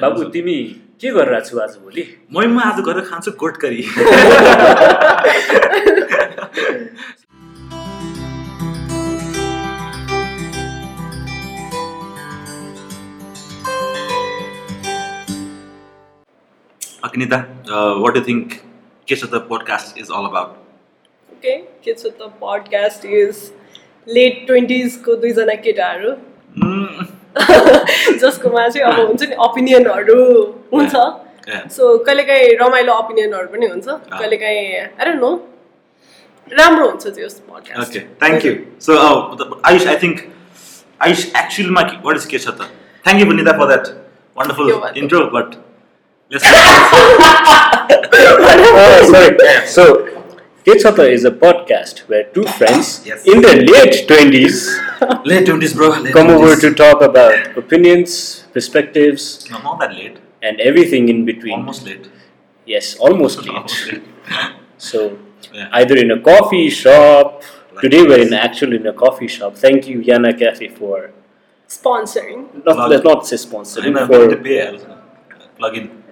बाबु तिमी के गरिरहेको छौ आजभोलि मै म आज गएर खान्छु गोटकरी। Akinita, uh, what do you think Keshata podcast is all about? Okay के छ त पडकास्ट इज लेट ट्वेन्टिजको दुईजना केटाहरू। Mm, जसकोमा चाहिँ अब हुन्छ नि ओपिनियनहरू हुन्छ. सो कहिलेकाहीँ रमाइलो ओपिनियनहरू पनि हुन्छ कहिलेकाहीँ आई नो राम्रो हुन्छ त्यो podcast Okay, thank you. So, uh, the- Ayush, I think Ayush actually, my, what is Keshata? Thank you, Vanita, for that wonderful You're Kechata is a podcast where two friends yes. in their late 20s late 20s bro late come 20s. over to talk about opinions, perspectives. No, not that late. And everything in between. Almost late. Yes, almost late. almost late. so yeah. either in a coffee shop. Like today we're in actually in a coffee shop. Thank you Yana Cafe for sponsoring. Not, let's not say sponsoring. for, plug in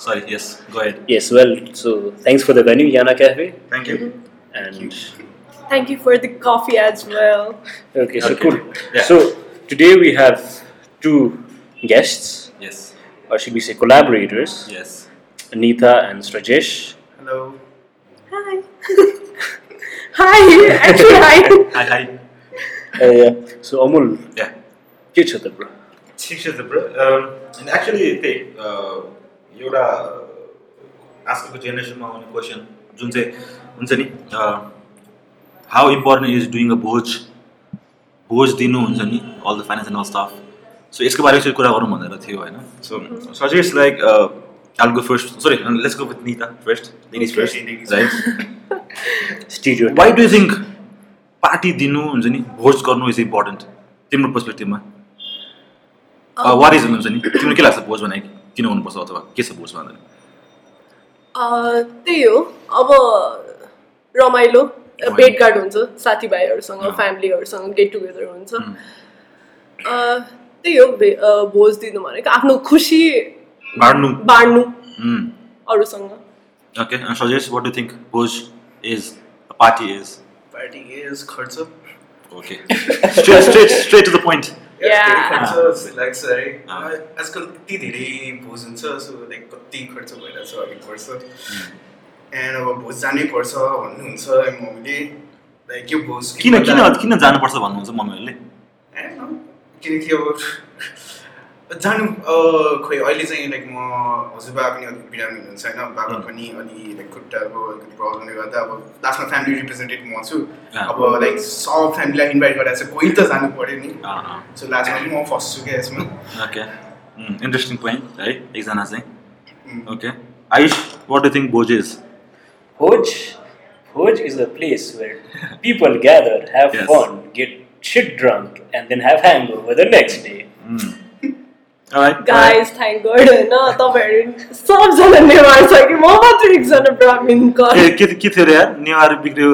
sorry yes go ahead. Yes well so thanks for the venue yana cafe. Thank you. Mm-hmm. and thank you. thank you for the coffee as well. Okay so okay. cool. Yeah. so today we have two guests. Yes. Or should we say collaborators? Yes. Anita and strajesh. Hello. Hi. Hi. Actually hi. Hi hi. Uh, yeah. so amul. Yeah. Teach the bro. Teach the bro. Um, and actually they uh, एउटा आजकलको जेनेरेसनमा आउने question जुन चाहिँ हुन्छ नि how important is doing a भोज? भोज दिनु हुन्छ नि all the finance and all staff so यसको बारेमा चाहिँ कुरा गरौँ भनेर थियो होइन? So suggest like all go first sorry let's go with Nita first Okay, first right Stereotype. Why do think party दिनु हुन्छ नि भोज गर्नु इज इम्पोर्टेन्ट तिम्रो पर्सपेक्टिभमा वाट इज हुन्छ नि? तिम्रो के लाग्छ भोज भने किन हुनुपर्छ अथवा के छ भोज भन्दा? त्यही हो। अब रमाइलो। भेटघाट हुन्छ साथीभाइहरूसँग। फ्यामिलीहरूसँग गेट टुगेदर हुन्छ। अँ, त्यही हो भोज दिनु भनेको। आफ्नो खुसी बाँड्नु। बाँड्नु. अरूसँग। Okay suggest what do think भोज is party is Party is खर्च। Okay straight straight straight to the point खर्च लाग्छ है। आजकल यति धेरै भोज हुन्छ सो लाइक कति खर्च भइरहेछ अलिक पर्छ एन्ड अब भोज जानै पर्छ भन्नुहुन्छ मम्मीले लाइक यो भोज किन किन किन जानुपर्छ भन्नुहुन्छ मम्मीहरूले. किनकि अब जानु अ, खोइ अहिले चाहिँ लाइक म हजुरबा पनि अलिक बिरामी हुनुहुन्छ होइन बाबा Mm. पनि अलि लाइक खुट्टाको अलिकति प्रब्लमले गर्दा अब लास्टमा फ्यामिली रिप्रेजेन्टेटिभ म छु. अब लाइक सब फ्यामिलीलाई इन्भाइट गरेर चाहिँ कोही त जानु पऱ्यो नि सो लास्टमा पनि म फस्छु क्या यसमा ओके इन्ट्रेस्टिङ पोइन्ट है एकजना चाहिँ Mm. Okay Ayush what do think भोज is Hoj is a place where people gather, have Yes. fun, get shit drunk, and then have hangover the next day. Alright. Guys thank god होइन तपाईँहरू सबजना नेवार छ कि म मात्र एकजना ब्राह्मिणको के के के थियो अरे यार नेवार बिग्रियो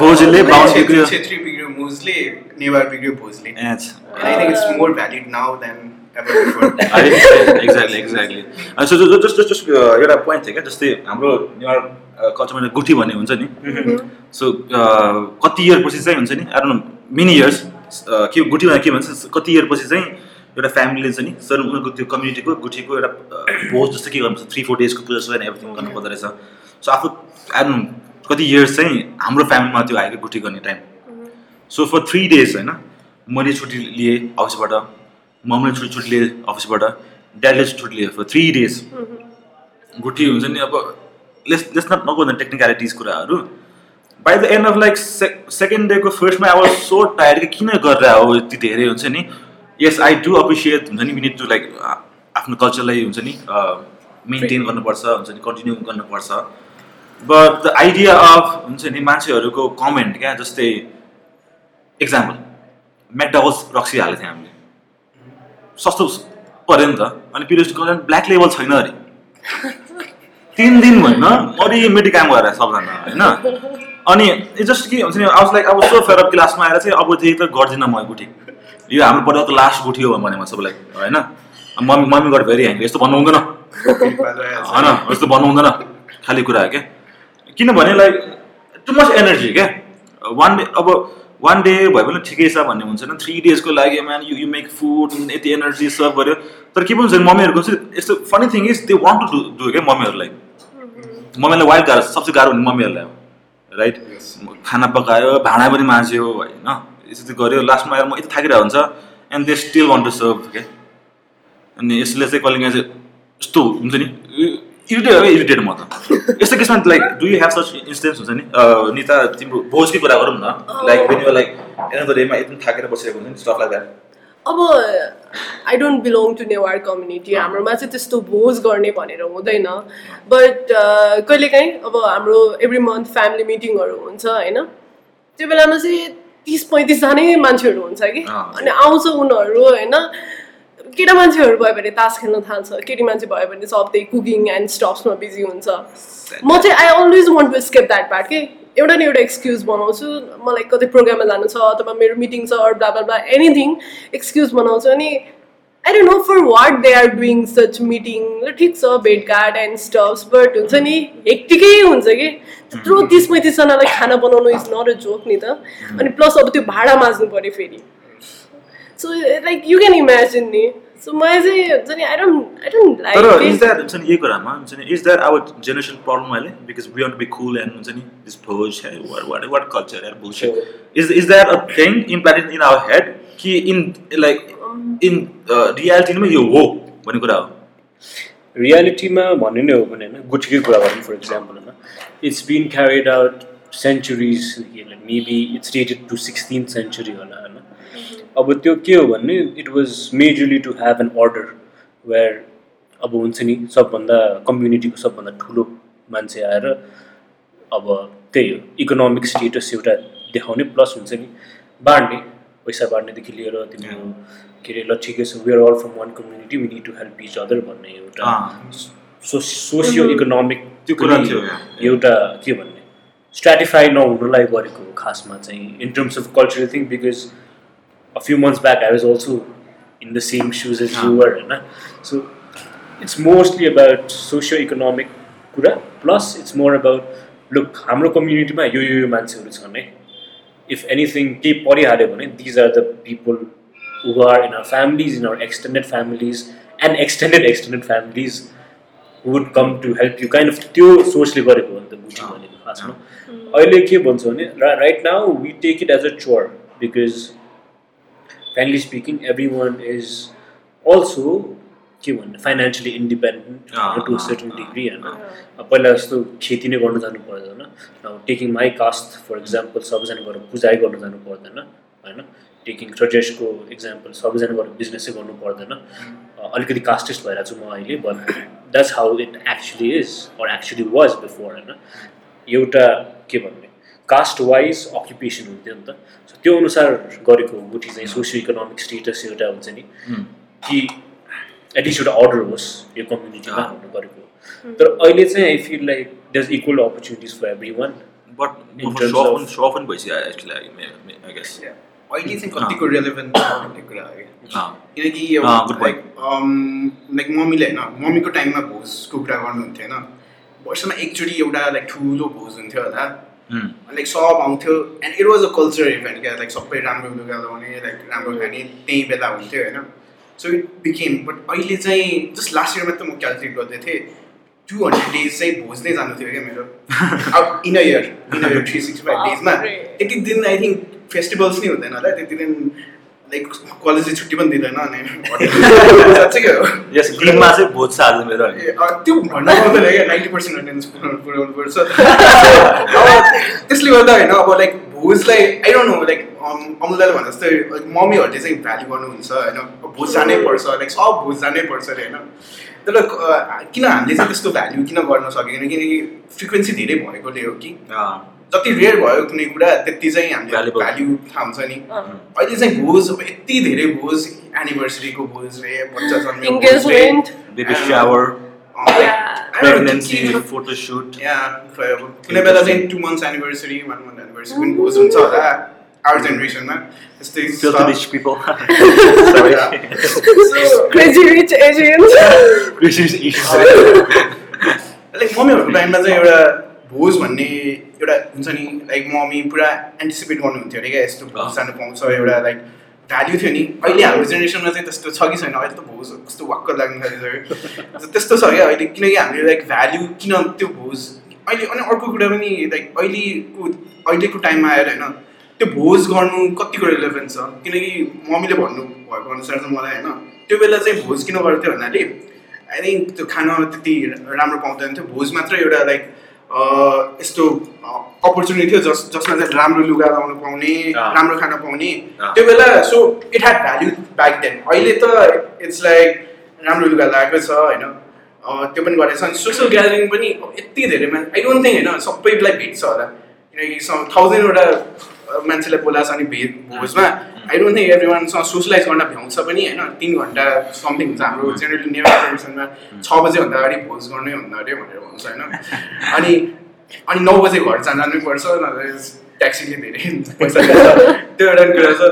भोजले बाहुन बिग्रियो छेत्री बिग्रियो भोजले नेवार बिग्रियो भोजले H I think it's more valid now then exactly exactly so just just just एउटा पोइन्ट थियो क्या जस्तै हाम्रो नेवार कल्चरमा गुठी भन्ने हुन्छ नि। सो कति इयर पछि चाहिँ हुन्छ नि? आएर मेनी इयर्स के गुठी भनेर के भन्छ? कति इयर पछि चाहिँ एउटा फ्यामिलीले चाहिँ नि। सर उनीहरूको त्यो कम्युनिटीको गुठीको एउटा भोज जस्तो के गर्नुपर्छ? थ्री फोर डेजको पूजा सुजा एभ्रिथिङ गर्नुपर्दो रहेछ। सो आफू आएर कति इयर्स चाहिँ हाम्रो फ्यामिलीमा त्यो आएको गुठी गर्ने time so for three days होइन मैले छुट्टी लिएँ अफिसबाट मम्मीले छुट्टी छुट्टी लिएँ अफिसबाट ड्याडले छुट्टी लिएँ फर थ्री डेज गुठी हुन्छ नि अब लेस लेस नट नगो टेक्निकलिटिज कुराहरू। By the end of like say second डेको फर्स्टमा अब सो टायर्ड कि किन गरेर हो यति धेरै हुन्छ नि? यस आई डु अप्रिसिएट हुन्छ नि निड टु लाइक आफ्नो कल्चरलाई हुन्छ नि मेन्टेन गर्नुपर्छ हुन्छ नि कन्टिन्यू गर्नुपर्छ. बट द आइडिया अफ हुन्छ नि मान्छेहरूको कमेन्ट क्या जस्तै इक्जाम्पल म्याकडबल्स रक्सी हालेको थियौँ हामीले। सस्तो पऱ्यो नि त। अनि पिरियड कलर ब्ल्याक लेभल छैन अरे। तिन दिन भएन मरिमेटी काम गरेर सबजना होइन? अनि जस्ट के हुन्छ नि आवाज लाइक अब सो फेर क्लासमा आएर चाहिँ अब चाहिँ त गर्दिनँ म गुठी यो हाम्रो पढाएको लास्ट गुठी हो भने म सबैलाई होइन? मम्मी मम्मी गएर भेरी ह्याङ्ग्री यस्तो भन्नु हुँदैन। होइन यस्तो भन्नु हुँदैन। खाली कुरा क्या? किनभने लाइक टु मच एनर्जी क्या? वान डे अब वान डे भयो भने ठिकै छ भन्ने हुन्छ होइन थ्री डेजको लागि man you you make food यति एनर्जी सर्भ गर्यो। तर के पनि भने मम्मीहरूको चाहिँ यस्तो funny thing is they want to do क्या मम्मीहरूलाई? मम्मीलाई वाइल्ड गाह्रो सबसे गाह्रो हुने मम्मीहरूलाई हो राइट खाना पकायो भाँडा पनि माझ्यो होइन? यस्तो गऱ्यो। लास्टमा आएर म यति थाकिरहेको हुन्छ and they still want to serve क्या अनि यसले चाहिँ कहिले काहीँ चाहिँ यस्तो हुन्छ नि इरिटेट हो इरिटेट म त। यस्तो केसमा like do you have such incidence हुन्छ नि? निता तिम्रो भोजकै कुरा गरौँ न। Like when you like an the डेमा एकदम थाकेर बसिरहेको हुन्छ नि स्टफ लाइक द्याट अब I don't belong to Newar community हाम्रोमा चाहिँ त्यस्तो भोज गर्ने भनेर हुँदैन। बट कहिलेकाहीँ अब हाम्रो एभ्री मन्थ फ्यामिली मिटिङहरू हुन्छ होइन? त्यो बेलामा चाहिँ तिस पैँतिसजना मान्छेहरू हुन्छ कि। अनि आउँछ उनीहरू होइन? केटा मान्छेहरू भयो भने तास खेल्न थाल्छ। केटी मान्छे भयो भने सब त्यही कुकिङ एन्ड स्टप्समा बिजी हुन्छ। म चाहिँ I always want to escape that part के? एउटा न एउटा एक्सक्युज बनाउँछु। मलाई कतै प्रोग्राममा जानु छ अथवा मेरो मिटिङ छ अरू ब्ला एनिथिङ एक्सक्युज बनाउँछु। अनि I don't know for what they are doing such meeting ठिक छ भेटघाट एन्ड स्टफ्स बट हुन्छ नि हेक्टिकै हुन्छ कि त्यत्रो तिस पैँतिसजनालाई खाना बनाउनु इज नट अ जोक नि त अनि प्लस अब त्यो भाडा माझ्नु पऱ्यो फेरि so like you can imagine नि सो मलाई चाहिँ हुन्छ नि आई डोन्ट आई डोन्ट तर इज लाइक द्याट हुन्छ नि यही कुरामा हुन्छ नि is that our generation problem अहिले because we want be cool and हुन्छ नि दिस भोज है वाट वाट कल्चर यार bullshit is is that a thing implanted in our head कि इन लाइक इन रियालिटीमा यो हो भन्ने कुरा हो। रियालिटीमा भन्ने नै हो भने होइन गुठीकै कुरा गरौँ फर इक्जाम्पल होइन it's been carried out centuries maybe it's dated to sixteen century होला होइन। अब त्यो के हो भने it was majorly to have an order where अब हुन्छ नि सबभन्दा कम्युनिटीको सबभन्दा ठुलो मान्छे आएर अब त्यही हो इकोनोमिक स्टेटस एउटा देखाउने प्लस हुन्छ नि बाँड्ने। पैसा बाँड्नेदेखि लिएर तिम्रो के अरे ल ठिकै छ we are all from one community we need to help each other भन्ने एउटा। सो सोसियो इकोनोमिक त्यो कुरा थियो. एउटा के भन्ने स्ट्राटिफाई नहुनुलाई गरेको खासमा चाहिँ in terms of cultural thing because a few months back I was also in the same shoes as Ah. Your होइन so it's mostly about socio economic कुरा plus it's more about look हाम्रो कम्युनिटीमा यो यो मान्छेहरू छन् है if anything केही परिहाल्यो भने these are the people who are in our families in our extended families and extended extended families would come to help you kind of त्यो सोचले गरेको हो नि त बुटी भनेको खासमा अहिले के भन्छ भने right now we take it as a chore because friendly speaking everyone is also के भन्ने financially independent to certain. Degree होइन पहिला जस्तो खेती नै गर्नु जानु पर्दैन अब taking my caste for example सबैजना गएर पुजाइ गर्नु जानु पर्दैन होइन टेकिङ ट्रेजेसको इक्जाम्पल सबैजना गएर बिजनेसै गर्नु पर्दैन अलिकति कास्टेस्ट भइरहेको छु म अहिले but that's how it actually is or actually was before होइन एउटा के भन्ने कास्ट वाइज अक्युपेसन हुन्थ्यो नि त सो त्यो अनुसार गरेको गुठी चाहिँ सोसियो इकोनोमिक स्टेटस एउटा हुन्छ नि कि एटलिस्ट एउटा अर्डर होस् यो कम्युनिटीमा। हुनु गरेको तर अहिले चाहिँ I feel like there equal opportunities for everyone but अहिले चाहिँ कतिको रेलेभेन्ट भन्ने कुरा हो कि किनकि. लाइक लाइक मम्मीले होइन मम्मीको टाइममा भोजको कुरा गर्नुहुन्थ्यो होइन? वर्षमा एकचोटि एउटा लाइक ठुलो भोज हुन्थ्यो होला। लाइक सब आउँथ्यो and it was a culture event क्या? लाइक सबै राम्रो लुगा लगाउने लाइक राम्रो खाने त्यही बेला हुन्थ्यो होइन? सो इट बिकेम बट अहिले चाहिँ जस्ट लास्ट इयर मात्रै म क्यालकुलेट गर्दै थिएँ। टु हन्ड्रेड डेज चाहिँ भोज नै जानु थियो क्या मेरो। अब in a year in a year three sixty five डेजमा। त्यति दिन आई थिङ्क फेस्टिभल्स नै हुँदैन होला त्यति दिन लाइक कलेजले छुट्टी पनि दिँदैन अनि साँच्चै हो? यस दिनमा चाहिँ भोज छ आज मेरो त्यो भन्नु पर्दैन क्या नाइन्टी पर्सेन्ट अटेन्डेन्स पुऱ्याउनु पुऱ्याउनु पर्छ। अब त्यसले गर्दा होइन अब लाइक भोजलाई आई डोन्ट नो लाइक अमुलाले भने जस्तै like, मम्मीहरूले चाहिँ भ्याल्यु गर्नुहुन्छ होइन? भोज जानै पर्छ लाइक सब भोज जानै पर्छ अरे होइन? तर किन हामीले चाहिँ त्यस्तो भ्याल्यु किन गर्न सकेन? किनकि फ्रिक्वेन्सी धेरै भएकोले हो कि? जति रेयर भयो कुनै कुरा त्यति चाहिँ हामीले. भ्याल्यु थाहा हुन्छ नि। अहिले चाहिँ भोज अब यति धेरै भोज एनिभर्सरीको भोज रे बच्चा जन्मेको भोज कुनै? बेला चाहिँ two months anniversary one month anniversary पनि भोज हुन्छ होला आवर जेनेरेसनमा त्यस्तै. लाइक मम्मीहरूको टाइममा चाहिँ एउटा भोज भन्ने एउटा हुन्छ नि लाइक मम्मी पुरा एन्टिसिपेट गर्नुहुन्थ्यो अरे क्या यस्तो भोज जानु पाउँछ एउटा लाइक भ्याल्यु थियो नि। अहिले हाम्रो जेनेरेसनमा चाहिँ त्यस्तो छ कि छैन? अहिले त भोज कस्तो वाक्क लाग्नु थालिसक्यो त्यस्तो छ क्या? अहिले किनकि हामीले लाइक भ्याल्यु किन त्यो भोज अहिले अनि अर्को कुरा पनि लाइक अहिलेको अहिलेको टाइममा आएर होइन त्यो भोज गर्नु कतिको रिलेभेन्स छ? किनकि मम्मीले भन्नु भएको अनुसार चाहिँ मलाई होइन त्यो बेला चाहिँ भोज किन गर्थ्यो भन्नाले आई थिङ्क त्यो खाना त्यति राम्रो पाउँदैन थियो। भोज मात्र एउटा लाइक यस्तो अपर्च्युनिटी थियो जस जसमा चाहिँ राम्रो लुगा लाउनु पाउने। राम्रो खाना पाउने। त्यो बेला so it had value back then अहिले त इट्स लाइक राम्रो लुगा लगाएको छ होइन। त्यो पनि गरेको छ अनि सोसियल ग्यादरिङ पनि यति धेरै मा आई डोन्ट थिङ्क होइन सबैलाई भेट्छ होला। किनकि थाउजन्डवटा मान्छेलाई बोलाएको छ अनि भेट भोजमा। आई डोन्ट थिङ्क एभ्री वानसँग सोसलाइज गर्न भ्याउँछ पनि होइन तिन घन्टा समथिङ हुन्छ हाम्रो जेनरली नेभर ट्रेडिसनमा छ बजीभन्दा अगाडि भोज गर्नै हुन्न अरे भनेर भन्छ होइन। अनि अनि नौ बजे घर जान जानै पर्छ नभए ट्याक्सीले धेरै पैसा त्यो एउटा कुरा छ।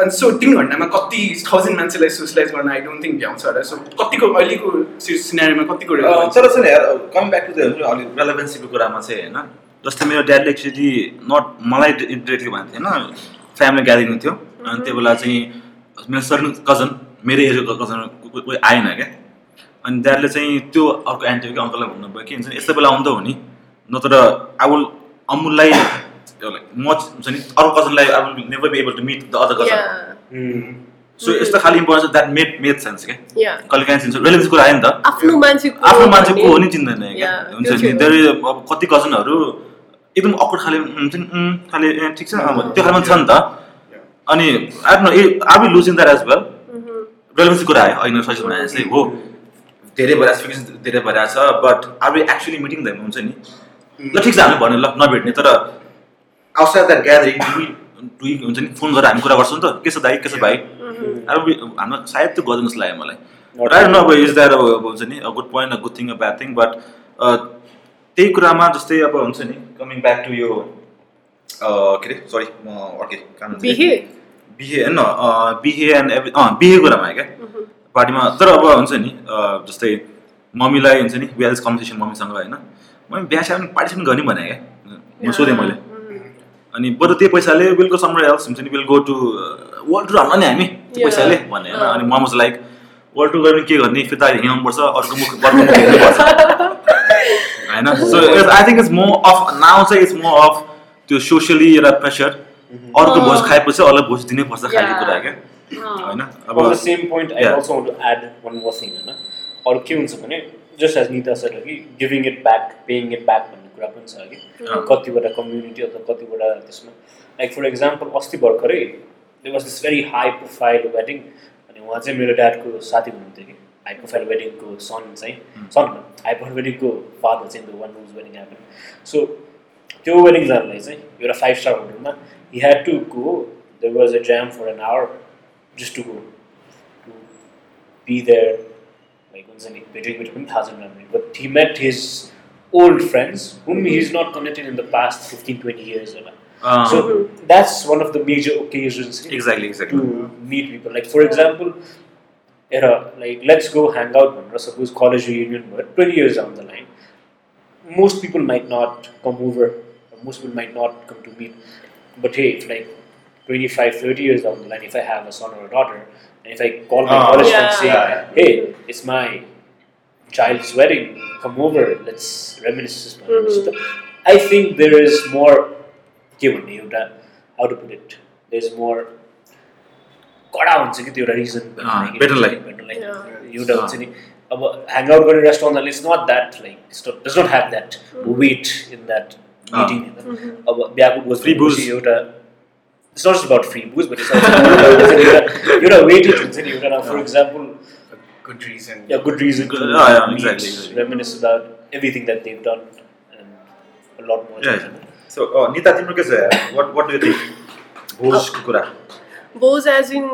अनि सो तिन घन्टामा कति थाउजन्ड मान्छेलाई सोसलाइज गर्न आई डोन्ट थिङ्क भ्याउँछ होला। सो कतिको अहिलेको सिनेरीमा कतिको तर नि यार कम ब्याक टु द अलिक रेलेभेन्सीको कुरामा चाहिँ होइन जस्तै मेरो ड्याडले एक्चुली नट मलाई इन्टरेक्टली भन्थ्यो होइन फ्यामिली ग्यादरिङ थियो अनि त्यो बेला चाहिँ मेरो सर्टन कजन मेरो एजको कजन कोही आएन क्या। अनि ड्याडले चाहिँ त्यो अर्को आन्टी कि अङ्कललाई भन्नुभयो कि हुन्छ यस्तो बेला आउँदा नि। नत्र विल अमुललाई म हुन्छ नि अर्को कजनलाई I will never be able to meet the other cousin so यस्तो खालि importance that made made sense क्या कहिले काहीँ चिन्छ रेलेभेन्स कुरा आयो नि त आफ्नो मान्छे को आफ्नो मान्छे भन्ने- को हो नि चिन्दैन क्या हुन्छ नि। धेरै अब कति कजनहरू एकदम अक्वर्ड खाले हुन्छ नि खाले ठिक छ त्यो खालमा छ नि त अनि I know a are be losing that as well Mhm. Relevancy कुरा आयो अहिले सजिलो भने चाहिँ हो धेरै भइरहेको छ धेरै भइरहेको छ but are be actually meeting them हुन्छ नि ल ठिक छ हामी भन्यो ल नभेट्ने तर आउटसाइड द्याट ग्यादरिङ डुई हुन्छ नि फोन गरेर हामी कुरा गर्छौँ नि त के छ दाइ के छ भाइ? अब हाम्रो सायद त्यो गर्दैन जस्तो लाग्यो मलाई। राइट न अब इज द्याट अब अब हुन्छ नि good point a good thing a bad thing but त्यही कुरामा जस्तै अब हुन्छ नि कमिङ ब्याक टु यो अ, के अरे सरी म अर्कै काम? बिहे? बिहे होइन अ, बिहे एन्ड एभ्री अँ बिहे कुरामा क्या? पार्टीमा तर अब हुन्छ नि अ, जस्तै मम्मीलाई हुन्छ नि बिहा कम्पिटिसन मम्मीसँग होइन। मम्मी बिहा स्या पार्टिसिपेट गर्ने भने क्या। म सोधेँ मैले। अनि बरु त्यो पैसाले विल गो समर एल्स हुन्छ नि will go to world tour हाल्न नि हामी त्यो. पैसाले भने होइन अँ। अनि mom was like world tour गर्ने के गर्ने फिर्ता हिँड्नुपर्छ अर्को मुख अर्को मुख हेर्नुपर्छ होइन so I think it's more of now चाहिँ इट्स मोर अफ त्यो सोसियली एउटा प्रेसर अर्को भोज खाएपछि अरूलाई भोज दिनैपर्छ खालि Yeah. कुरा क्या अँ। होइन अब same point I. Also want to add one more thing होइन अरू के हुन्छ भने जस्ट एज निता सर कि giving it back paying it back भन्ने कुरा पनि छ कि? अँ। कतिवटा कम्युनिटी अथवा कतिवटा त्यसमा लाइक फर इक्जाम्पल अस्ति भर्खरै they was this very high profile wedding अनि उहाँ चाहिँ मेरो ड्याडको साथी हुनुहुन्थ्यो कि? हाई प्रोफाइल वेडिङको सन चाहिँ सन हाई प्रोफाइल वेडिङको फादर चाहिँ the one whose wedding happen so त्यो वेडिङ जानलाई चाहिँ एउटा फाइभ स्टार होटलमा he had to go there was a jam for an hour just to go to be there like हुन्छ नि भेटेको भेटेको पनि थाहा छैन but he met his old friends whom he's mm-hmm. not connected in the past 15, 20 years. Ever. Um, ah. so that's one of the major occasions exactly, exactly. to meet people. Like for example, era like let's go hang out man, suppose college reunion but 20 years down the line. Most people might not come over, most people might not come to meet. But hey, if like 25, 30 years down the line, if I have a son or a daughter, and if I call my oh, college yeah. and say, hey, it's my child's wedding. Come over. Let's reminisce." this one." Mhm. I think there is more के भन्ने एउटा how to put it there is more कडा हुन्छ कि त्यो एउटा reason अँ, भेट्नलाई। भेट्नलाई Yeah. एउटा हुन्छ नि अब ह्याङ आउट गर्ने रेस्टुरेन्टले it's not that like does not have that weight in that अँ। मिटिङ अब बिहाको भोज Free booze. भनेपछि एउटा it's not about free booze but एउटा वेटेड हुन्छ नि एउटा for example good reason. yeah, good reason to Yeah, yeah, meet, exactly, exactly. reminisce about everything that they've done and a lot more. Yeah. So Nita तिम्रो के छ what what do think भोजको कुरा बोज as in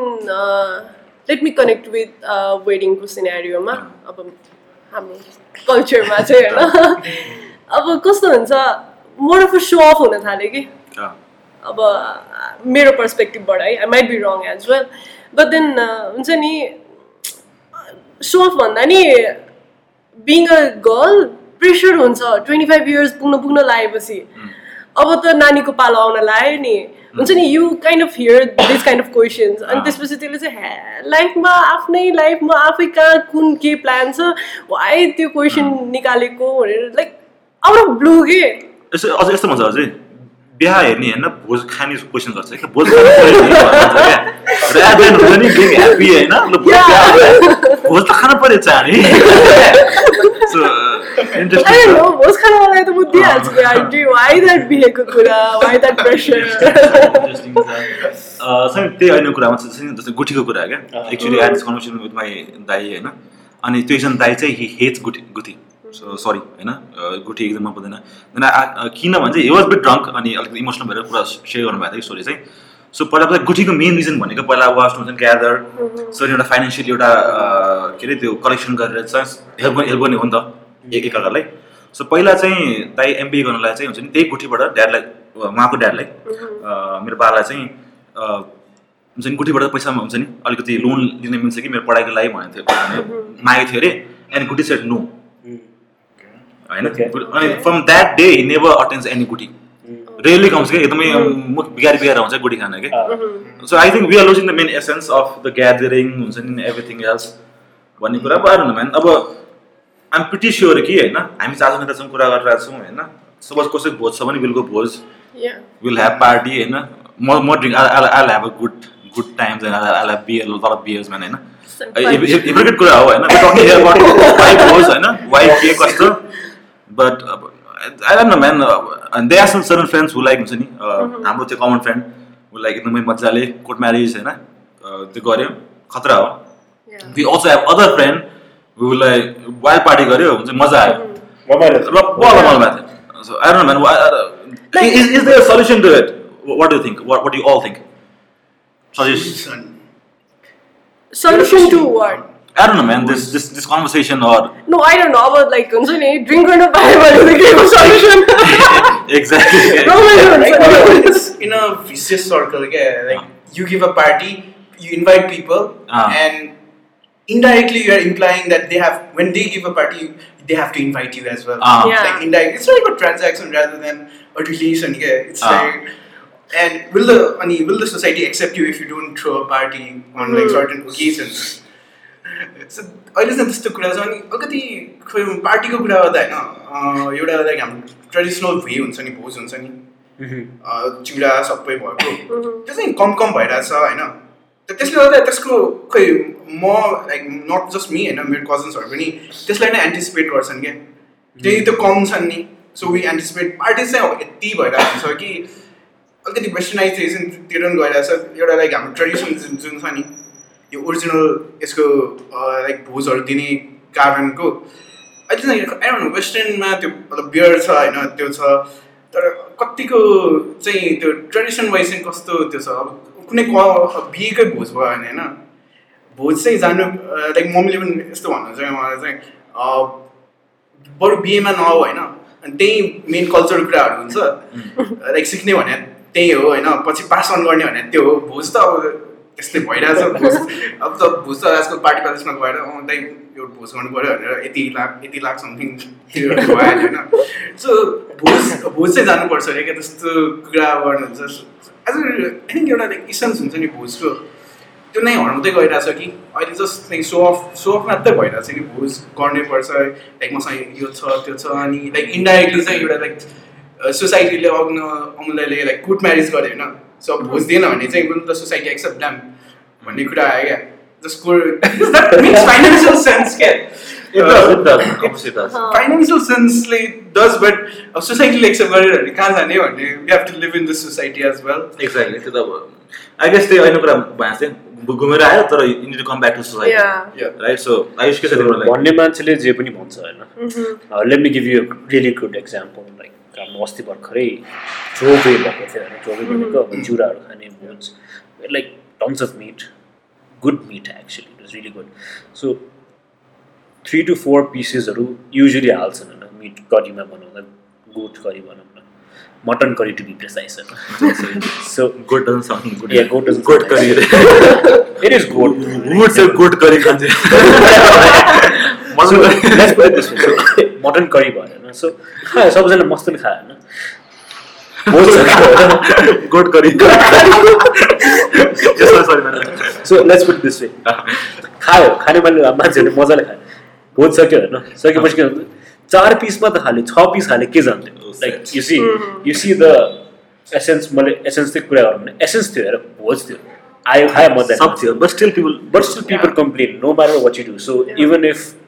let me connect with वेडिङको सिनेरियोमा अब हाम्रो कल्चरमा चाहिँ होइन अब कस्तो हुन्छ more of a show off हुन थाल्यो कि अँ, अब मेरो पर्सपेक्टिभबाट है I might be wrong as well but then हुन्छ नि सो अफ भन्दा नि बिङ अ गर्ल प्रेसर हुन्छ। ट्वेन्टी फाइभ इयर्स पुग्न पुग्न लागेपछि अब त नानीको पालो आउन लाग्यो नि। हुन्छ नि you kind of hear this kind of questions अनि त्यसपछि त्यसले चाहिँ ह्या लाइफमा आफ्नै लाइफमा आफै कहाँ कुन के प्लान छ? वाइ त्यो क्वेसन निकालेको? भनेर लाइक आउट अफ ब्लु के? यसो अझ यस्तो भन्छ अझै बिहा हेर्ने होइन भोज खाने क्वेसन गर्छ। क्या भोज खानु पऱ्यो क्या? हुन्छ नि बिङ ह्याप्पी होइन? ल भोज त खानु पऱ्यो चाँडै so I don't interesting know, भोज खानवालाई त म दिइहाल्छु नि आन्टी। वाइ द्याट बिहेको कुरा? वाइ द्याट प्रेसर इन्ट्रेस्टिङ छ। त्यही अहिले कुरामा चाहिँ जस्तै गुठीको कुरा क्या। Actually I this conversation with my दाई होइन। अनि त्यो एकजना दाई चाहिँ हि हेट्स गुठी गुठी। सरी होइन? गुठी एकदम मन पर्दैन देन किन भन्छ हि वाज बिट ड्रङ्क अनि अलिकति इमोसनल भएर कुरा सेयर गर्नुभएको थियो स्टोरी चाहिँ। सो पहिला पहिला गुठीको मेन रिजन भनेको पहिला वास्ट हुन्छ ग्यादर सो एउटा फाइनेन्सियली एउटा के अरे त्यो कलेक्सन गरेर चाहिँ हेल्प गर्ने हेल्प गर्ने हो नि त एक एकअर्कालाई सो पहिला चाहिँ दाइ एमबिए गर्नलाई चाहिँ हुन्छ नि त्यही गुठीबाट ड्याडलाई उहाँको ड्याडलाई अ, मेरो बालाई चाहिँ हुन्छ नि गुठीबाट पैसा हुन्छ नि अलिकति लोन लिन मिल्छ कि मेरो पढाइको लागि भनेको थियो भने मागेको थियो अरे एन्ड गुठी सेट नो होइन. अनि from that day he never attends any गुठी रेयरली कम्स क्या एकदमै मुख बिगारी बिगाएर हुन्छ गुठी खान क्या so I think we are losing the main essence of the gathering हुन्छ नि एभ्रिथिङ एल्स भन्ने कुरा। भएर न म्यान अब आइम प्रिटी स्योर कि होइन? हामी चारजना नेतासँग कुरा गरिरहेको छौँ होइन? सपोज कसै भोज छ भने बेलुको भोज। विल ह्याभ पार्टी होइन? म म drink I have a good good times and I have beer तर बियर्स म्यान होइन? हिपोक्रेट कुरा हो होइन? टकिङ हियर अबाउट वाइफ होस् होइन? वाइफ के कस्तो? But I don't know man they are some certain friends who like हुन्छ नि हाम्रो त्यो कमन फ्रेन्ड हु लाइक एकदमै मजाले कोर्ट म्यारिज होइन uh, त्यो गऱ्यो. खतरा हो. We also have other friend who like wild party गऱ्यो हुन्छ मजा आयो. रमाइलो र बल मल भएको थियो. So I don't man is is there solution to it what do think what you all think suggest solution to what I don't know, man. This this this conversation or no, I don't know about like Kunsuni. Drink and a Bible is the game of solution. exactly. no, no, no, no, no. In a vicious circle, yeah. Like you give a party, you invite people, uh-huh. and indirectly you are implying that they have when they give a party, they have to invite you as well. Uh-huh. Yeah. Like indirect, it's like a transaction rather than a relation. Yeah, it's uh-huh. like. And will the I mean, will the society accept you if you don't throw a party on like hmm. certain occasions? अहिले चाहिँ त्यस्तो कुरा छ अनि अलिकति खोइ पार्टीको कुरा गर्दा होइन एउटा लाइक हाम्रो ट्रेडिसनल वे हुन्छ नि भोज हुन्छ नि। अँ, चिउरा सबै भएको। त्यो चाहिँ कम कम भइरहेछ होइन। त त्यसले गर्दा त्यसको खोइ म लाइक नट जस्ट मी होइन मेरो कजन्सहरू पनि त्यसलाई नै एन्टिसिपेट गर्छन् क्या। त्यही त्यो कम छन् नि। सो वी एन्टिसिपेट पार्टिज चाहिँ अब यति भइरहेको छ कि अलिकति वेस्टर्नाइजेसनतिर पनि गइरहेछ। एउटा लाइक हाम्रो ट्रेडिसन जुन जुन छ नि। यो ओरिजिनल यसको लाइक भोजहरू दिने कारणको अहिले चाहिँ आइरहनु वेस्टर्नमा त्यो मतलब बियर छ होइन त्यो छ तर कतिको चाहिँ त्यो ट्रेडिसन वाइज चाहिँ कस्तो त्यो छ अब कुनै क बिहेकै भोज भयो भने होइन भोज चाहिँ जानु लाइक मम्मीले पनि यस्तो भन्नुहुन्छ मलाई चाहिँ बरु बिहेमा नआऊ होइन अनि त्यही मेन कल्चरल कुराहरू हुन्छ। लाइक सिक्ने भने त्यही हो होइन पछि पास अन गर्ने भने त्यो हो भोज त अब त्यस्तै भइरहेछ। भोज अब त भोज त आजकल पार्टी प्यालेसमा गएर अँ दाइ यो भोज गर्नु पऱ्यो भनेर यति लाख यति लाख समथिङ त्यो भयो होइन? सो भोज भोज चाहिँ जानुपर्छ अरे क्या त्यस्तो कुरा गर्नुहुन्छ। एज आई थिङ्क एउटा लाइक इसेन्स हुन्छ नि भोजको त्यो नै हराउँदै गइरहेछ कि? अहिले just like so of so of मात्रै भइरहेछ कि भोज गर्नै पर्छ। लाइक मसँग यो छ त्यो छ अनि लाइक इन्डाइरेक्टली चाहिँ एउटा लाइक सोसाइटीले अग्न अमुलाइले लाइक कुट म्यारिज गर्यो होइन? सो भोज दिएन भने चाहिँ will the society accept damn भन्ने कुरा आयो क्या जसको फाइनेन्सियल सेन्स क्या It does, it does. Obviously it does. Financial सेन्सले does but अब सोसाइटीले एक्सेप्ट गरेर भने कहाँ जाने भन्ने we have to live in this society as well Exactly. त्यो त अब आई गेस त्यही अहिले कुरा भए चाहिँ घुमेर आयो तर you need to come back to society Yeah. Right so Ayush के छ भन्ने मान्छेले जे पनि भन्छ होइन let me give you really good example like हाम्रो अस्ति भर्खरै चोबे भएको थियो। होइन चोबे भनेको अब चुराहरू खाने भोज like tons of meat good meat actually it was really good so three to four पिसेसहरू usually हाल्छन् होइन। मिट करीमा बनाउँदा गोट करी भनौँ न mutton curry to be precise so goat goat sound curry. It is good Would say mutton curry भयो होइन so खायो सबैजना मस्तले खायो होइन. So let's put this way खायो खाने मान्छे मान्छेहरूले मजाले खायो। भोज सक्यो होइन? सकेपछि के हुन्छ? चार पिसमा त खाले छ पिस खाले के जान्थ्यो like you see you see the essence मैले एसेन्स चाहिँ कुरा गरौँ भने एसेन्स थियो हेर भोज थियो। आयो खायो मजा सब थियो but still people but still people complain no matter what you do so even if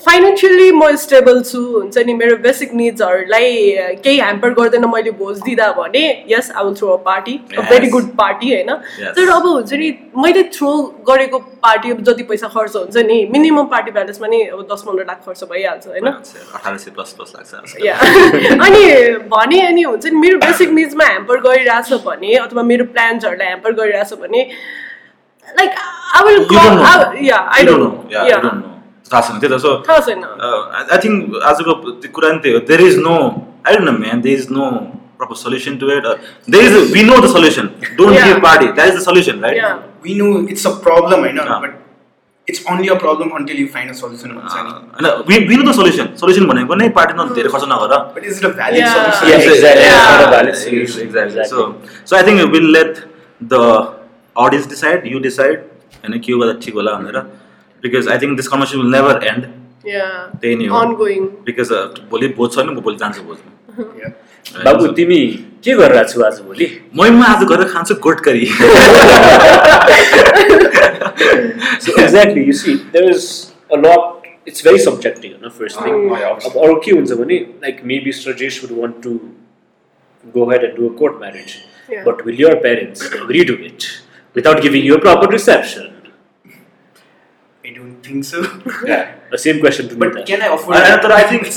financially म स्टेबल छु हुन्छ नि मेरो बेसिक निड्सहरूलाई केही ह्याम्पर गर्दैन मैले भोज दिँदा भने yes I will throw a party a very. Good party होइन. तर अब हुन्छ नि मैले थ्रो गरेको पार्टी अब जति पैसा खर्च हुन्छ नि मिनिमम पार्टी ब्यालेन्समा नि अब दस पन्ध्र लाख खर्च भइहाल्छ होइन अनि भने अनि हुन्छ नि मेरो बेसिक निड्समा ह्याम्पर गरिरहेछ भने अथवा मेरो प्लान्सहरूलाई ह्याम्पर गरिरहेछ भने like I will. Yeah I don't know. थाहा छैन त्यही त सो थाहा छैन आई थिङ्क आजको त्यो कुरा नि त्यही हो there is no I don't know man there is no proper solution to it. Uh, there is a, we know the solution. Don't Yeah. give party. That is the solution, right? Yeah. we know it's a problem, I know, Ah. but it's only a problem until you find a solution. Uh, and, uh, we, we know the solution. Solution भनेको नै पार्टीमा धेरै खर्च नगर but is it a valid Yeah. solution? Yeah, exactly. Yeah. It's not a valid Exactly. solution. exactly. So, so I think we'll let the audience decide. You decide. होइन के गर्दा ठिक होला भनेर because I think this conversation will never end yeah त्यही नै हो ongoing because भोलि भोज छ नि म भोलि जान्छु भोजमा Yeah. बाबु तिमी के गरिरहेको छु आज भोलि मै म आज गएर खान्छु गोटकरी So exactly, you see, there is a lot. It's very subjective, you know. First thing. Oh, yeah, obviously. अब अरू के हुन्छ भने like maybe Rajesh would want to go ahead and do a court marriage, Yeah. but will your parents redo it without giving you a proper reception? I don't think so. Yeah, the same question to me. but then. can I afford I- I it? thought I think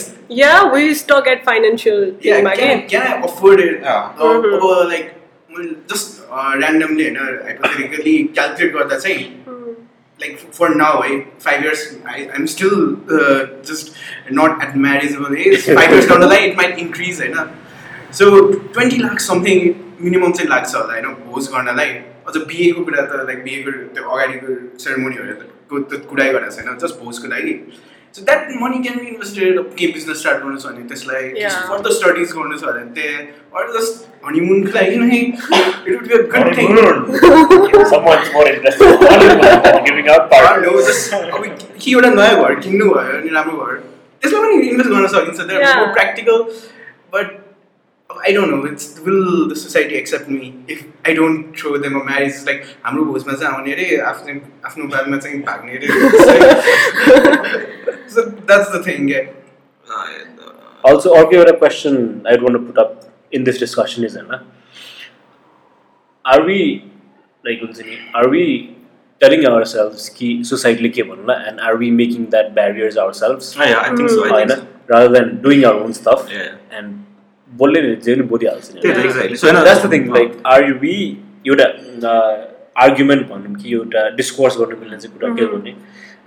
yeah we stuck at financial Yeah, thing can, again can I afford it? Yeah. Uh, Mhm. अब like well, just uh, randomly होइन hypothetically calculate गर्दा चाहिँ like for now है five years I, I'm still uh, just not at marriageable age five years down the line it might increase होइन so twenty lakhs something minimum चाहिँ लाग्छ होला होइन भोज गर्नलाई अझ बिहेको कुरा त लाइक बिहेको त्यो अगाडिको सेरेमोनीहरूको त कुरै गरेको छैन जस्ट भोजको लागि so that money can be invested केही बिजनेस स्टार्ट गर्नु छ भने त्यसलाई. फर्दर स्टडिज गर्नु छ भने त्यहाँ अरू जस्ट हनीमुनको लागि नै it would be a good thing Someone's more interested in giving out no part. Just अब कि एउटा नयाँ घर किन्नु भयो अनि राम्रो घर त्यसमा पनि इन्भेस्ट गर्न सकिन्छ. More practical but I don't know it's will the society accept me if I don't throw them a marriage like हाम्रो भोजमा चाहिँ आउने अरे आफ्नो आफ्नो बादमा चाहिँ भाग्ने अरे सो द्याट्स द थिङ क्या Also, अर्को एउटा question I'd want to put up in this discussion is होइन Are we like हुन्छ नि are we telling ourselves कि society के भन्नुला and are we making that barriers ourselves yeah, I think so. I होइन think so. rather than doing our own stuff Yeah. and बोल्ने जे पनि बोलिहाल्छ thing like are we एउटा argument भनौँ कि एउटा डिस्कोर्स गर्नु मिल्ने चाहिँ कुरा के हो भने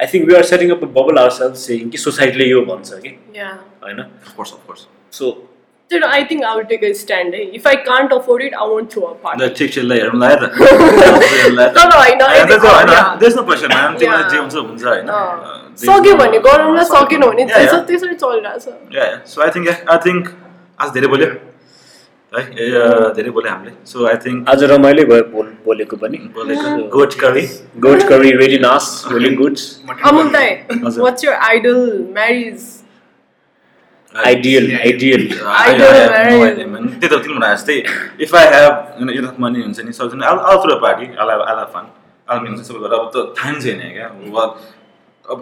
I think we are setting up bubble our self सेङ कि सोसाइटीले यो भन्छ कि yeah होइन. सो Then I think I will take a stand. eh? If I can't afford it, I won't throw a party. अन्त ठिक छिल्लाई हेरौँ लाग्यो त तर होइन, होइन, त्यो होइन, yeah. there's no question, Yeah. हुन्छ हुन्छ होइन अँ. Uh, there's सक्यो no- भने गरौँ न अँ, सकेन भने Yeah, yeah. त्यसो त्यसरी चलिरहेछ Yeah, yeah. So I think I think आज धेरै बोल्यो। है धेरै बोल्यो हामीले। सो आई थिङ्क आज रमाइलो भयो बोल बोलेको पनि। बोलेको goat curry goat curry ready नास वेली गुड अमुल हजुर। What's your idol marriage ideal ideal. त्यही त तिमी भने जस्तै। If I have enough money हुन्छ नि सक्छ नि all throw party all all fun all मिल्छ सबै कुरा अब त थाहा छैन क्या। अब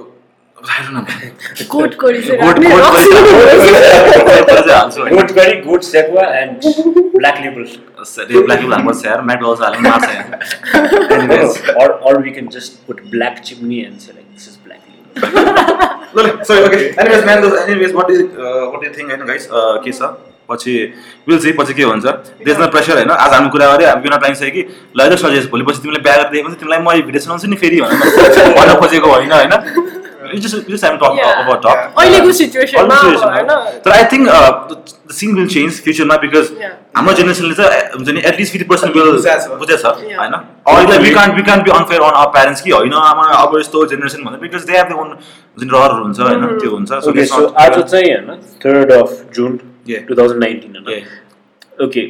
के छ पछि विल चाहिँ पछि के हुन्छ? देश न प्रेसर होइन? आज हामी कुरा गऱ्यो हामी ट्राइङ छ कि ल सजेस्ट भोलिपछि तिमीले बिहा गरेर दिएको तिमीलाई म भिडियो सुनाउँछु नि फेरि भनेर। भन्न खोजेको होइन होइन? Yeah. टक अहिलेको सिचुएसनमा होइन तर आई थिङ्क द सिङ विल चेन्ज फ्युचरमा बिकज. हाम्रो जेनेरेसनले चाहिँ हुन्छ नि at least fifty percent will बुझेछ। होइन अहिले we can't we can't be unfair on our parents कि होइन आमा अब यस्तो जेनेरेसन भन्दा because they have the own जुन रहरहरू हुन्छ होइन. त्यो हुन्छ आज चाहिँ होइन third of June, Yeah. 2019. होइन? Yeah. Okay,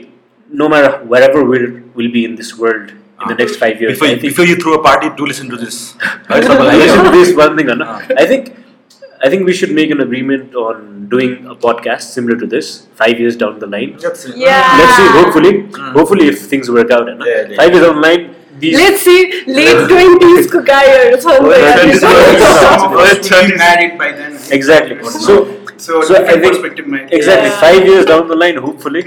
no matter wherever we'll will be in this world in the next five years. Before, you, before you throw a party, do listen to this. listen to this one thing. No? I think I think we should make an agreement on doing a podcast similar to this five years down the line. Let's see. Yeah. Let's see. Hopefully, mm. hopefully, if things work out, Anna. yeah, yeah. five years down the line. Let's see, late twenties, Kukaya married by then. Exactly. So, so, so I think, exactly yeah. five years down the line, hopefully,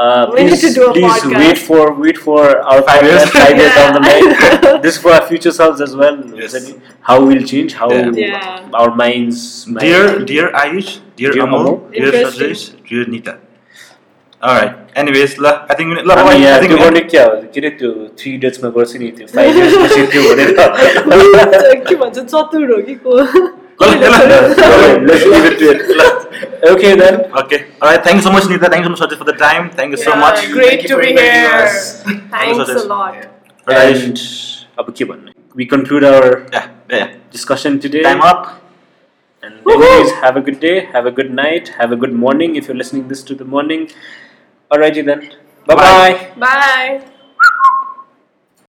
Uh, We need please, to do a please podcast. wait for wait for our Five years. podcast five years down the Yeah. line. this is for our future selves as well. Yes. How we'll change, how Yeah. Yeah. our minds. might- Dear, dear Ayush, dear, Dear Amol, Amol. dear Interesting. Sajesh, dear Nita. Alright, anyways, ल, I think, we- ल, हामी I यहाँ think त्यो we- गर्ने क्या हो के अरे त्यो थ्री डेट्समा गर्छ नि त्यो फाइभ इयर्स पछि त्यो भनेर के भन्छ चतुर हो कि को ल, ल, ल, ल. Let's leave it to it. Okay then. Okay, alright, thank you so much, Nita. Thank you so much, Sajesh, for the time. Thank you so Yeah, much. Great Thank you to for be inviting here. us. Thanks a Sajesh. lot. Alright. And अब के भन्ने we conclude our Yeah, yeah, yeah. discussion today. Time up. And anyways, have a good day, have a good night, have a good morning if you're listening this to the morning. Alrighty then. Bye bye. Bye. Bye.